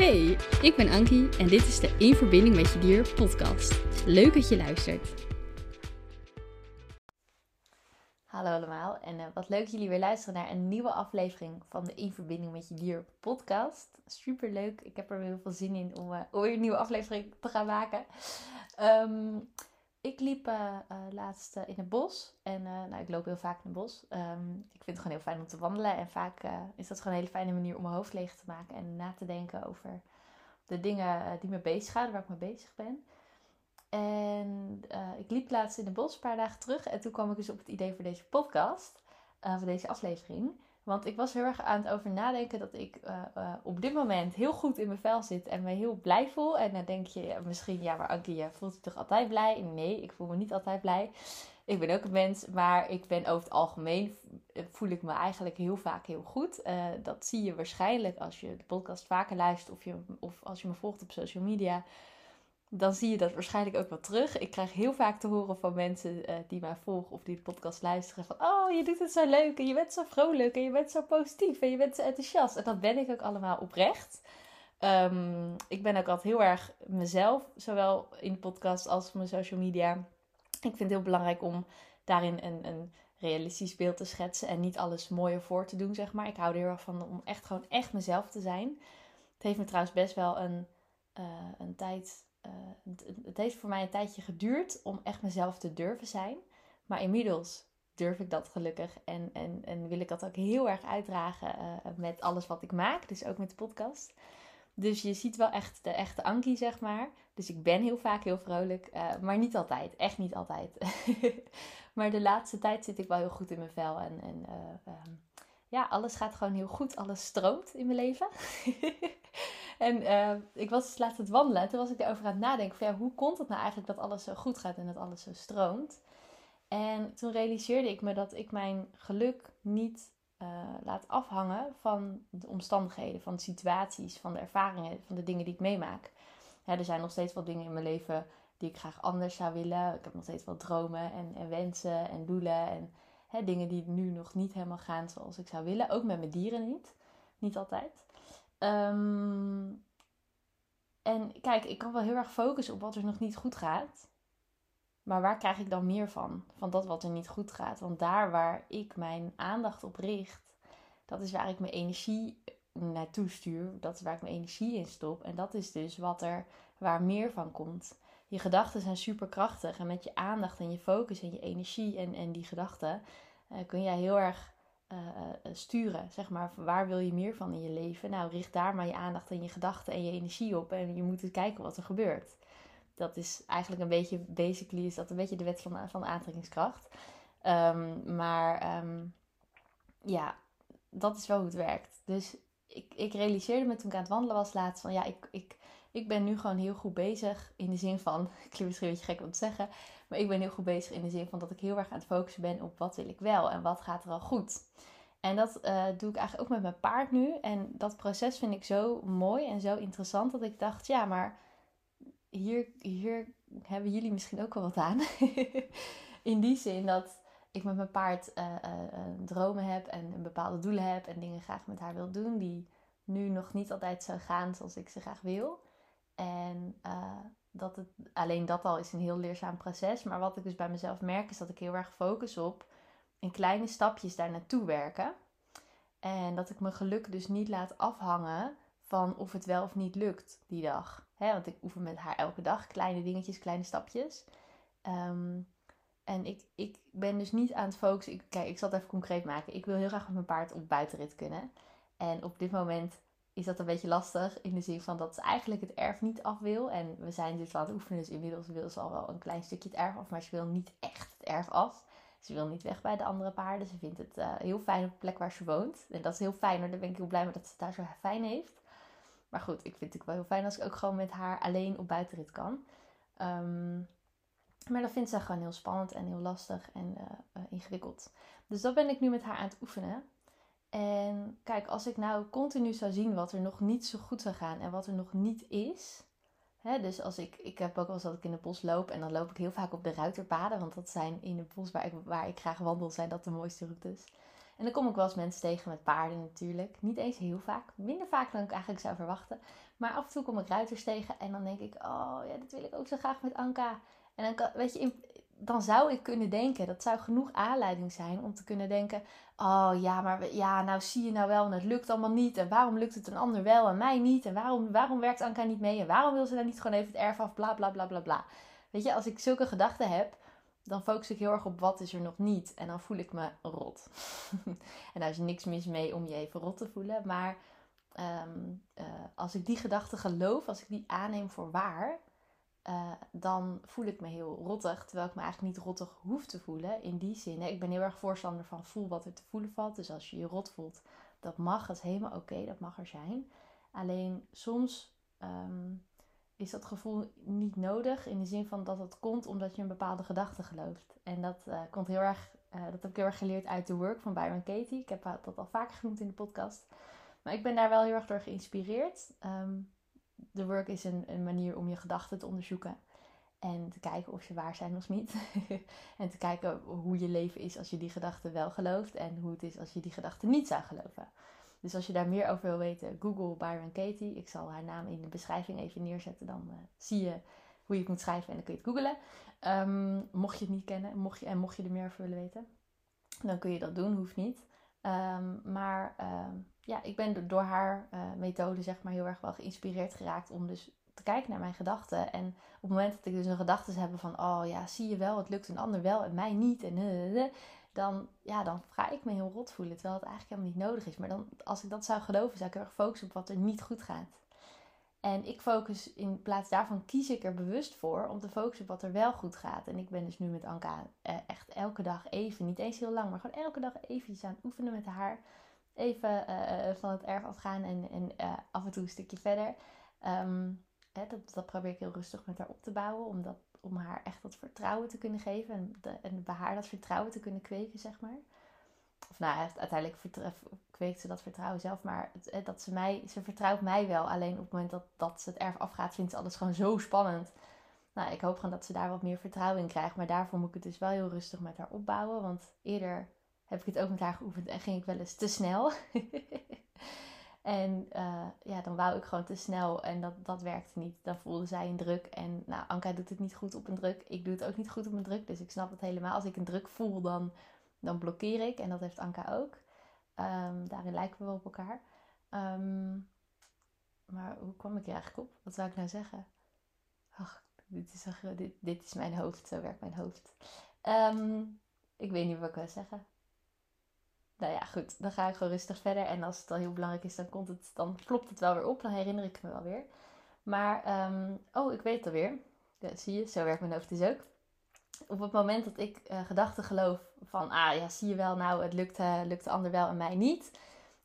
Hey, ik ben Ankie en dit is de In Verbinding met Je Dier podcast. Leuk dat je luistert. Hallo allemaal en uh, wat leuk jullie weer luisteren naar een nieuwe aflevering van de In Verbinding met Je Dier podcast. Super leuk, ik heb er heel veel zin in om, uh, weer een nieuwe aflevering te gaan maken. Um, ik liep uh, laatst in het bos. En nou, ik loop heel vaak in het bos. Um, ik vind het gewoon heel fijn om te wandelen. En vaak is dat gewoon een hele fijne manier om mijn hoofd leeg te maken. En na te denken over de dingen die me bezighouden, waar ik mee bezig ben. En ik liep laatst in het bos, een paar dagen terug. En toen kwam ik dus op het idee voor deze podcast. voor deze aflevering. Want ik was heel erg aan het over nadenken dat ik uh, uh, op dit moment heel goed in mijn vel zit en me heel blij voel. En dan denk je misschien, ja, maar Ankie, je voelt je toch altijd blij? Nee, ik voel me niet altijd blij. Ik ben ook een mens, maar ik ben over het algemeen voel ik me eigenlijk heel vaak heel goed. Dat zie je waarschijnlijk als je de podcast vaker luistert of, je, of als je me volgt op social media dan zie je dat waarschijnlijk ook wel terug. Ik krijg heel vaak te horen van mensen uh, die mij volgen of die de podcast luisteren: van oh, je doet het zo leuk en je bent zo vrolijk en je bent zo positief en je bent zo enthousiast. En dat ben ik ook allemaal oprecht. Um, ik ben ook altijd heel erg mezelf, zowel in de podcast als op mijn social media. Ik vind het heel belangrijk om daarin een, een realistisch beeld te schetsen en niet alles mooier voor te doen, zeg maar. Ik hou er heel erg van om echt gewoon echt mezelf te zijn. Het heeft me trouwens best wel een, uh, een tijd uh, het, heeft voor mij een tijdje geduurd om echt mezelf te durven zijn. Maar inmiddels durf ik dat gelukkig. En, en, en wil ik dat ook heel erg uitdragen uh, met alles wat ik maak. Dus ook met de podcast. Dus je ziet wel echt de echte Ankie, zeg maar. Dus ik ben heel vaak heel vrolijk. Uh, maar niet altijd. Echt niet altijd. maar de laatste tijd zit ik wel heel goed in mijn vel. En, en um, ja, alles gaat gewoon heel goed. Alles stroomt in mijn leven. En uh, ik was dus laatst het wandelen. En toen was ik erover aan het nadenken. Hoe komt het nou eigenlijk dat alles zo goed gaat en dat alles zo stroomt? En toen realiseerde ik me dat ik mijn geluk niet uh, laat afhangen van de omstandigheden, van de situaties, van de ervaringen, van de dingen die ik meemaak. Er zijn nog steeds wel dingen in mijn leven die ik graag anders zou willen. Ik heb nog steeds wel dromen en, en wensen en doelen en hè, dingen die nu nog niet helemaal gaan zoals ik zou willen. Ook met mijn dieren niet. Niet altijd. Um, en kijk, ik kan wel heel erg focussen op wat er nog niet goed gaat. Maar waar krijg ik dan meer van? Van dat wat er niet goed gaat. Want daar waar ik mijn aandacht op richt, dat is waar ik mijn energie naartoe stuur. Dat is waar ik mijn energie in stop. En dat is dus wat er, waar meer van komt. Je gedachten zijn superkrachtig. En met je aandacht en je focus en je energie en, en die gedachten uh, kun jij heel erg uh, sturen. Zeg maar, waar wil je meer van in je leven? Nou, richt daar maar je aandacht en je gedachten en je energie op. En je moet eens kijken wat er gebeurt. Dat is eigenlijk een beetje, basically is dat een beetje de wet van, van de aantrekkingskracht. Um, maar um, ja, dat is wel hoe het werkt. Dus ik, ik realiseerde me toen ik aan het wandelen was laatst van ja, ik, ik, ik ben nu gewoon heel goed bezig. In de zin van, ik klinkt misschien een beetje gek om te zeggen, maar ik ben heel goed bezig in de zin van dat ik heel erg aan het focussen ben op wat wil ik wel en wat gaat er al goed. En dat uh, doe ik eigenlijk ook met mijn paard nu. En dat proces vind ik zo mooi en zo interessant dat ik dacht, ja, maar hier, hier hebben jullie misschien ook wel wat aan. in die zin dat ik met mijn paard uh, uh, dromen heb en bepaalde doelen heb en dingen graag met haar wil doen die nu nog niet altijd zo gaan zoals ik ze graag wil. En dat het, alleen dat al is een heel leerzaam proces. Maar wat ik dus bij mezelf merk is dat ik heel erg focus op in kleine stapjes daar naartoe werken. En dat ik mijn geluk dus niet laat afhangen van of het wel of niet lukt die dag. want ik oefen met haar elke dag kleine dingetjes, kleine stapjes. Um, en ik, ik ben dus niet aan het focussen. Ik, kijk, ik zal het even concreet maken. Ik wil heel graag met mijn paard op buitenrit kunnen. En op dit moment is dat een beetje lastig. In de zin van dat ze eigenlijk het erf niet af wil. En we zijn dus aan het oefenen. Dus inmiddels wil ze al wel een klein stukje het erf af. Maar ze wil niet echt het erf af. Ze wil niet weg bij de andere paarden. Ze vindt het uh, heel fijn op de plek waar ze woont. En dat is heel fijn hoor. Daar ben ik heel blij mee dat ze het daar zo fijn heeft. Maar goed, ik vind het ook wel heel fijn als ik ook gewoon met haar alleen op buitenrit kan. Um, maar dat vindt ze gewoon heel spannend en heel lastig en uh, uh, ingewikkeld. Dus dat ben ik nu met haar aan het oefenen. En kijk, als ik nou continu zou zien wat er nog niet zo goed zou gaan en wat er nog niet is. Hè, dus als ik, ik heb ook wel eens dat ik in het bos loop en dan loop ik heel vaak op de ruiterpaden. Want dat zijn in het bos waar ik, waar ik graag wandel, zijn dat de mooiste routes. En dan kom ik wel eens mensen tegen met paarden natuurlijk. Niet eens heel vaak. Minder vaak dan ik eigenlijk zou verwachten. Maar af en toe kom ik ruiters tegen en dan denk ik, oh ja, dat wil ik ook zo graag met Anka. En dan, kan, weet je, dan zou ik kunnen denken, dat zou genoeg aanleiding zijn om te kunnen denken, oh ja, maar ja, nou zie je nou wel en het lukt allemaal niet. En waarom lukt het een ander wel en mij niet? En waarom, waarom werkt Anka niet mee? En waarom wil ze dan niet gewoon even het erf af? Bla bla bla bla bla. Weet je, als ik zulke gedachten heb, dan focus ik heel erg op wat is er nog niet. En dan voel ik me rot. en daar is niks mis mee om je even rot te voelen. Maar ehm, eh, als ik die gedachten geloof, als ik die aanneem voor waar, uh, dan voel ik me heel rottig. Terwijl ik me eigenlijk niet rottig hoef te voelen. In die zin, ik ben heel erg voorstander van voel wat er te voelen valt. Dus als je je rot voelt, dat mag. Dat is helemaal oké, dat mag er zijn. Alleen soms ehm, is dat gevoel niet nodig. In de zin van dat het komt omdat je een bepaalde gedachte gelooft. En dat uh, komt heel erg, uh, dat heb ik heel erg geleerd uit The Work van Byron Katie. Ik heb dat al vaker genoemd in de podcast. Maar ik ben daar wel heel erg door geïnspireerd. Um, The Work is een, een manier om je gedachten te onderzoeken. En te kijken of ze waar zijn of niet. en te kijken hoe je leven is als je die gedachten wel gelooft. En hoe het is als je die gedachten niet zou geloven. Dus als je daar meer over wil weten, Google Byron Katie. Ik zal haar naam in de beschrijving even neerzetten. Dan uh, zie je hoe je het moet schrijven en dan kun je het googlen. Um, mocht je het niet kennen mocht je, en mocht je er meer over willen weten, dan kun je dat doen, hoeft niet. Um, maar um, ja, ik ben door haar uh, methode zeg maar heel erg wel geïnspireerd geraakt om dus te kijken naar mijn gedachten. En op het moment dat ik dus een gedachte heb van, oh ja, zie je wel, het lukt een ander wel en mij niet. En uh, dan, ja, dan ga ik me heel rot voelen, terwijl het eigenlijk helemaal niet nodig is. Maar dan, als ik dat zou geloven, zou ik heel erg focussen op wat er niet goed gaat. En ik focus in plaats daarvan kies ik er bewust voor om te focussen op wat er wel goed gaat. En ik ben dus nu met Anka eh, echt elke dag even, niet eens heel lang, maar gewoon elke dag eventjes aan het oefenen met haar even uh, van het erf afgaan en, en uh, af en toe een stukje verder. Um, hè, dat, dat probeer ik heel rustig met haar op te bouwen, om, dat, om haar echt dat vertrouwen te kunnen geven en, en bij haar dat vertrouwen te kunnen kweken, zeg maar. Of nou, uiteindelijk kweekt ze dat vertrouwen zelf, maar het, dat ze mij, ze vertrouwt mij wel. Alleen op het moment dat, dat ze het erf afgaat, vindt ze alles gewoon zo spannend. Nou, ik hoop gewoon dat ze daar wat meer vertrouwen in krijgt. Maar daarvoor moet ik het dus wel heel rustig met haar opbouwen. Want eerder heb ik het ook met haar geoefend en ging ik wel eens te snel. en uh, ja, dan wou ik gewoon te snel en dat, dat werkte niet. Dan voelde zij een druk en nou, Anka doet het niet goed op een druk. Ik doe het ook niet goed op een druk, dus ik snap het helemaal. Als ik een druk voel, dan, dan blokkeer ik en dat heeft Anka ook. Um, daarin lijken we wel op elkaar. Um, maar hoe kwam ik hier eigenlijk op? Wat zou ik nou zeggen? Ach, dit is, dit, dit is mijn hoofd, zo werkt mijn hoofd. Um, ik weet niet wat ik wil zeggen nou ja, goed, dan ga ik gewoon rustig verder. En als het al heel belangrijk is, dan, komt het, dan klopt het wel weer op. Dan herinner ik me wel weer. Maar, um, oh, ik weet het alweer. Ja, zie je, zo werkt mijn hoofd dus ook. Op het moment dat ik uh, gedachten geloof van, ah ja, zie je wel, nou, het lukt, uh, lukt de ander wel en mij niet.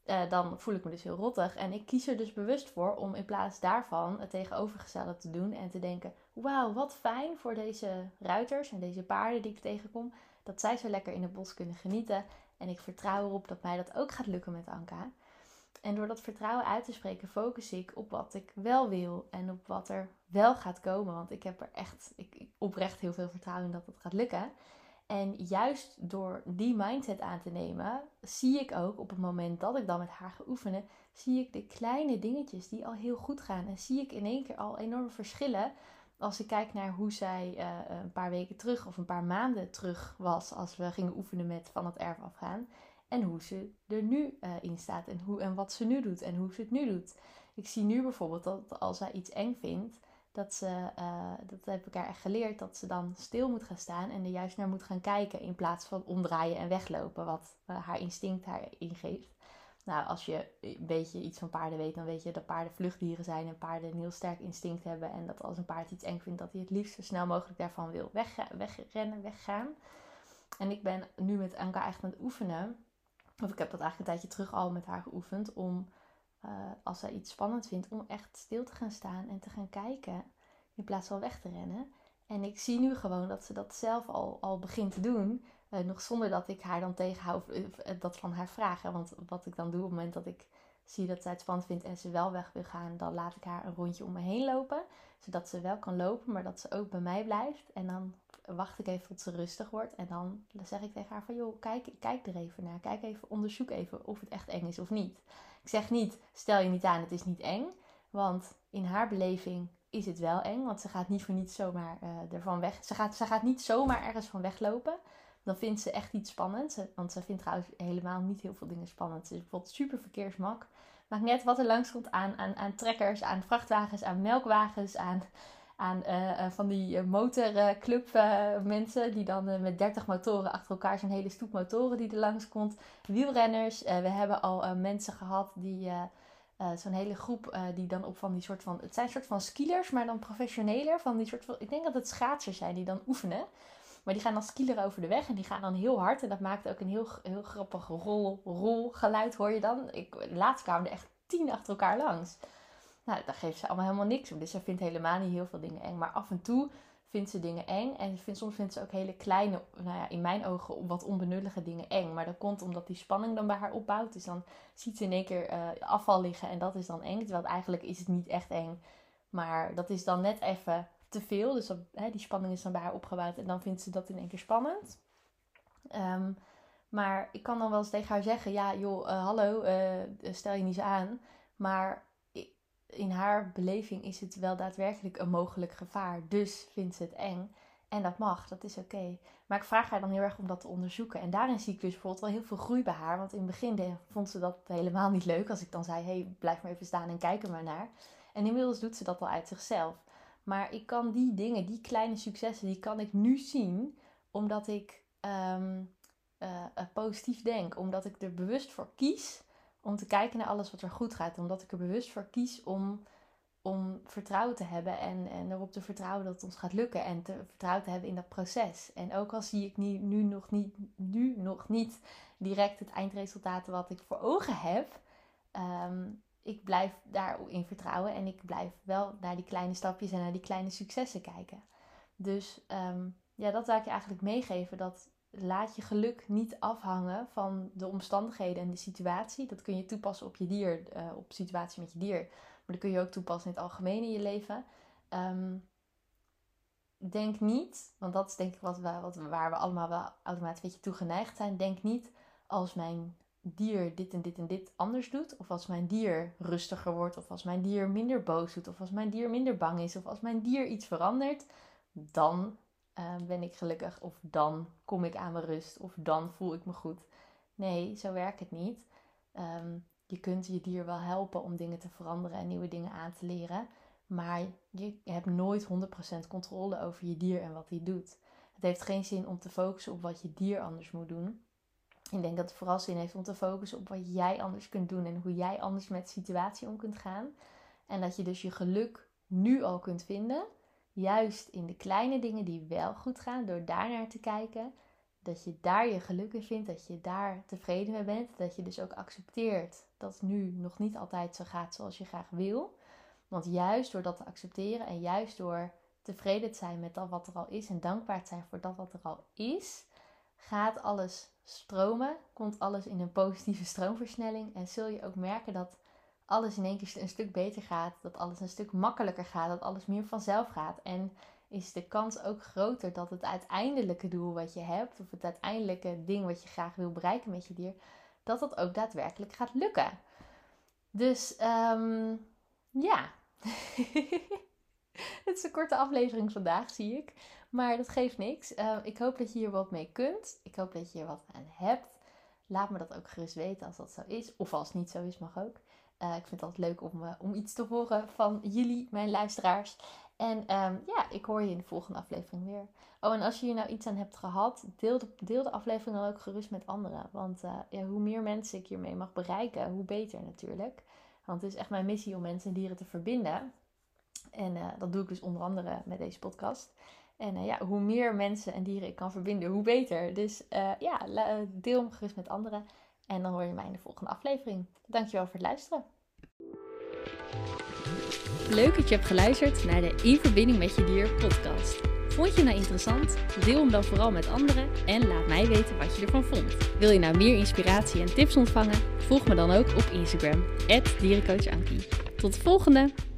Uh, dan voel ik me dus heel rottig. En ik kies er dus bewust voor om in plaats daarvan het tegenovergestelde te doen. En te denken, wauw, wat fijn voor deze ruiters en deze paarden die ik tegenkom. Dat zij zo lekker in het bos kunnen genieten. En ik vertrouw erop dat mij dat ook gaat lukken met Anka. En door dat vertrouwen uit te spreken, focus ik op wat ik wel wil en op wat er wel gaat komen. Want ik heb er echt ik, oprecht heel veel vertrouwen in dat het gaat lukken. En juist door die mindset aan te nemen, zie ik ook op het moment dat ik dan met haar ga oefenen, zie ik de kleine dingetjes die al heel goed gaan. En zie ik in één keer al enorme verschillen als ik kijk naar hoe zij uh, een paar weken terug of een paar maanden terug was als we gingen oefenen met van het erf afgaan. En hoe ze er nu uh, in staat en, hoe, en wat ze nu doet en hoe ze het nu doet. Ik zie nu bijvoorbeeld dat als zij iets eng vindt, dat ze, uh, dat heb ik haar echt geleerd, dat ze dan stil moet gaan staan en er juist naar moet gaan kijken in plaats van omdraaien en weglopen, wat haar instinct haar ingeeft. Nou, als je een beetje iets van paarden weet, dan weet je dat paarden vluchtdieren zijn en paarden een heel sterk instinct hebben. En dat als een paard iets eng vindt, dat hij het liefst zo snel mogelijk daarvan wil wegrennen, weggaan. En ik ben nu met Anka echt aan het oefenen. Of ik heb dat eigenlijk een tijdje terug al met haar geoefend. Om uh, als zij iets spannend vindt, om echt stil te gaan staan en te gaan kijken. In plaats van weg te rennen. En ik zie nu gewoon dat ze dat zelf al, al begint te doen. Uh, nog zonder dat ik haar dan tegenhoud of uh, dat van haar vraag. Want wat ik dan doe op het moment dat ik zie dat zij het spannend vindt en ze wel weg wil gaan, dan laat ik haar een rondje om me heen lopen. Zodat ze wel kan lopen, maar dat ze ook bij mij blijft. En dan wacht ik even tot ze rustig wordt. En dan zeg ik tegen haar van, joh, kijk, kijk er even naar. Kijk even, onderzoek even of het echt eng is of niet. Ik zeg niet, stel je niet aan, het is niet eng. Want in haar beleving is het wel eng. Want ze gaat niet voor niets zomaar ervan weg. Ze gaat, ze gaat niet zomaar ergens van weglopen. Dan vindt ze echt iets spannends. Want ze vindt trouwens helemaal niet heel veel dingen spannend. Ze is bijvoorbeeld super verkeersmak. Maakt net wat er langs komt aan, aan, aan trekkers, aan vrachtwagens, aan melkwagens, aan, aan uh, van die motorclub mensen die dan met 30 motoren achter elkaar zo'n hele stoep motoren die er langs komt. Wielrenners. we hebben al mensen gehad die zo'n hele groep die dan op van die soort van. Het zijn soort van skielers, maar dan professioneler. Van die soort van. Ik denk dat het schaatsers zijn die dan oefenen. Maar die gaan dan skieler over de weg en die gaan dan heel hard. En dat maakt ook een heel, heel grappig rol, rolgeluid, hoor je dan. Ik, laatst kwamen er echt tien achter elkaar langs. Nou, daar geeft ze allemaal helemaal niks om. Dus ze vindt helemaal niet heel veel dingen eng. Maar af en toe vindt ze dingen eng. En vindt, soms vindt ze ook hele kleine, nou ja, in mijn ogen wat onbenullige dingen eng. Maar dat komt omdat die spanning dan bij haar opbouwt. Dus dan ziet ze in één keer uh, afval liggen en dat is dan eng. Terwijl eigenlijk is het niet echt eng. Maar dat is dan net even te veel. Dus hè, die spanning is dan bij haar opgebouwd. En dan vindt ze dat in één keer spannend. Ehm, maar ik kan dan wel eens tegen haar zeggen: Ja, joh, uh, hallo, uh, stel je niet zo aan. Maar in haar beleving is het wel daadwerkelijk een mogelijk gevaar. Dus vindt ze het eng. En dat mag, dat is oké. Maar ik vraag haar dan heel erg om dat te onderzoeken. En daarin zie ik dus bijvoorbeeld wel heel veel groei bij haar. Want in het begin vond ze dat helemaal niet leuk. Als ik dan zei, hey, blijf maar even staan en kijk er maar naar. En inmiddels doet ze dat al uit zichzelf. Maar ik kan die dingen, die kleine successen, die kan ik nu zien. Omdat ik um, uh, positief denk. Omdat ik er bewust voor kies om te kijken naar alles wat er goed gaat. Omdat ik er bewust voor kies om, om vertrouwen te hebben en, en erop te vertrouwen dat het ons gaat lukken. En te vertrouwen te hebben in dat proces. En ook al zie ik nu, nu, nog, niet, nu nog niet direct het eindresultaat wat ik voor ogen heb. Um, ik blijf daarin vertrouwen en ik blijf wel naar die kleine stapjes en naar die kleine successen kijken. Dus um, ja, dat zou ik je eigenlijk meegeven. Dat laat je geluk niet afhangen van de omstandigheden en de situatie. Dat kun je toepassen op je dier, uh, op situatie met je dier. Maar dat kun je ook toepassen in het algemeen in je leven. Um, denk niet, want dat is denk ik wat wat waar we allemaal wel automatisch een beetje toe geneigd zijn. Denk niet als mijn dier dit en dit en dit anders doet. Of als mijn dier rustiger wordt. Of als mijn dier minder boos doet. Of als mijn dier minder bang is. Of als mijn dier iets verandert. Dan Ehm, ben ik gelukkig of dan kom ik aan mijn rust of dan voel ik me goed. Nee, zo werkt het niet. Ehm, je kunt je dier wel helpen om dingen te veranderen en nieuwe dingen aan te leren. Maar je hebt nooit 100% controle over je dier en wat hij doet. Het heeft geen zin om te focussen op wat je dier anders moet doen. Ik denk dat het vooral zin heeft om te focussen op wat jij anders kunt doen en hoe jij anders met de situatie om kunt gaan. En dat je dus je geluk nu al kunt vinden juist in de kleine dingen die wel goed gaan, door daar naar te kijken, dat je daar je geluk in vindt, dat je daar tevreden mee bent, dat je dus ook accepteert dat het nu nog niet altijd zo gaat zoals je graag wil. Want juist door dat te accepteren en juist door tevreden te zijn met dat wat er al is en dankbaar te zijn voor dat wat er al is, gaat alles stromen, komt alles in een positieve stroomversnelling en zul je ook merken dat alles in één keer een stuk beter gaat, dat alles een stuk makkelijker gaat, dat alles meer vanzelf gaat. En is de kans ook groter dat het uiteindelijke doel wat je hebt, of het uiteindelijke ding wat je graag wil bereiken met je dier, dat dat ook daadwerkelijk gaat lukken. Dus um, ja, het is een korte aflevering vandaag, zie ik. Maar dat geeft niks. Uh, ik hoop dat je hier wat mee kunt. Ik hoop dat je er wat aan hebt. Laat me dat ook gerust weten als dat zo is. Of als het niet zo is, mag ook. Uh, ik vind het altijd leuk om, uh, om iets te horen van jullie, mijn luisteraars. En um, ja, ik hoor je in de volgende aflevering weer. Oh, en als je hier nou iets aan hebt gehad, deel de, deel de aflevering dan ook gerust met anderen. Want uh, ja, hoe meer mensen ik hiermee mag bereiken, hoe beter natuurlijk. Want het is echt mijn missie om mensen en dieren te verbinden. En dat doe ik dus onder andere met deze podcast. En ja, hoe meer mensen en dieren ik kan verbinden, hoe beter. Dus ja, deel hem gerust met anderen. En dan hoor je mij in de volgende aflevering. Dankjewel voor het luisteren. Leuk dat je hebt geluisterd naar de In Verbinding met Je Dier podcast. Vond je nou interessant? Deel hem dan vooral met anderen en laat mij weten wat je ervan vond. Wil je nou meer inspiratie en tips ontvangen? Volg me dan ook op Instagram, dierencoachankie. Tot de volgende!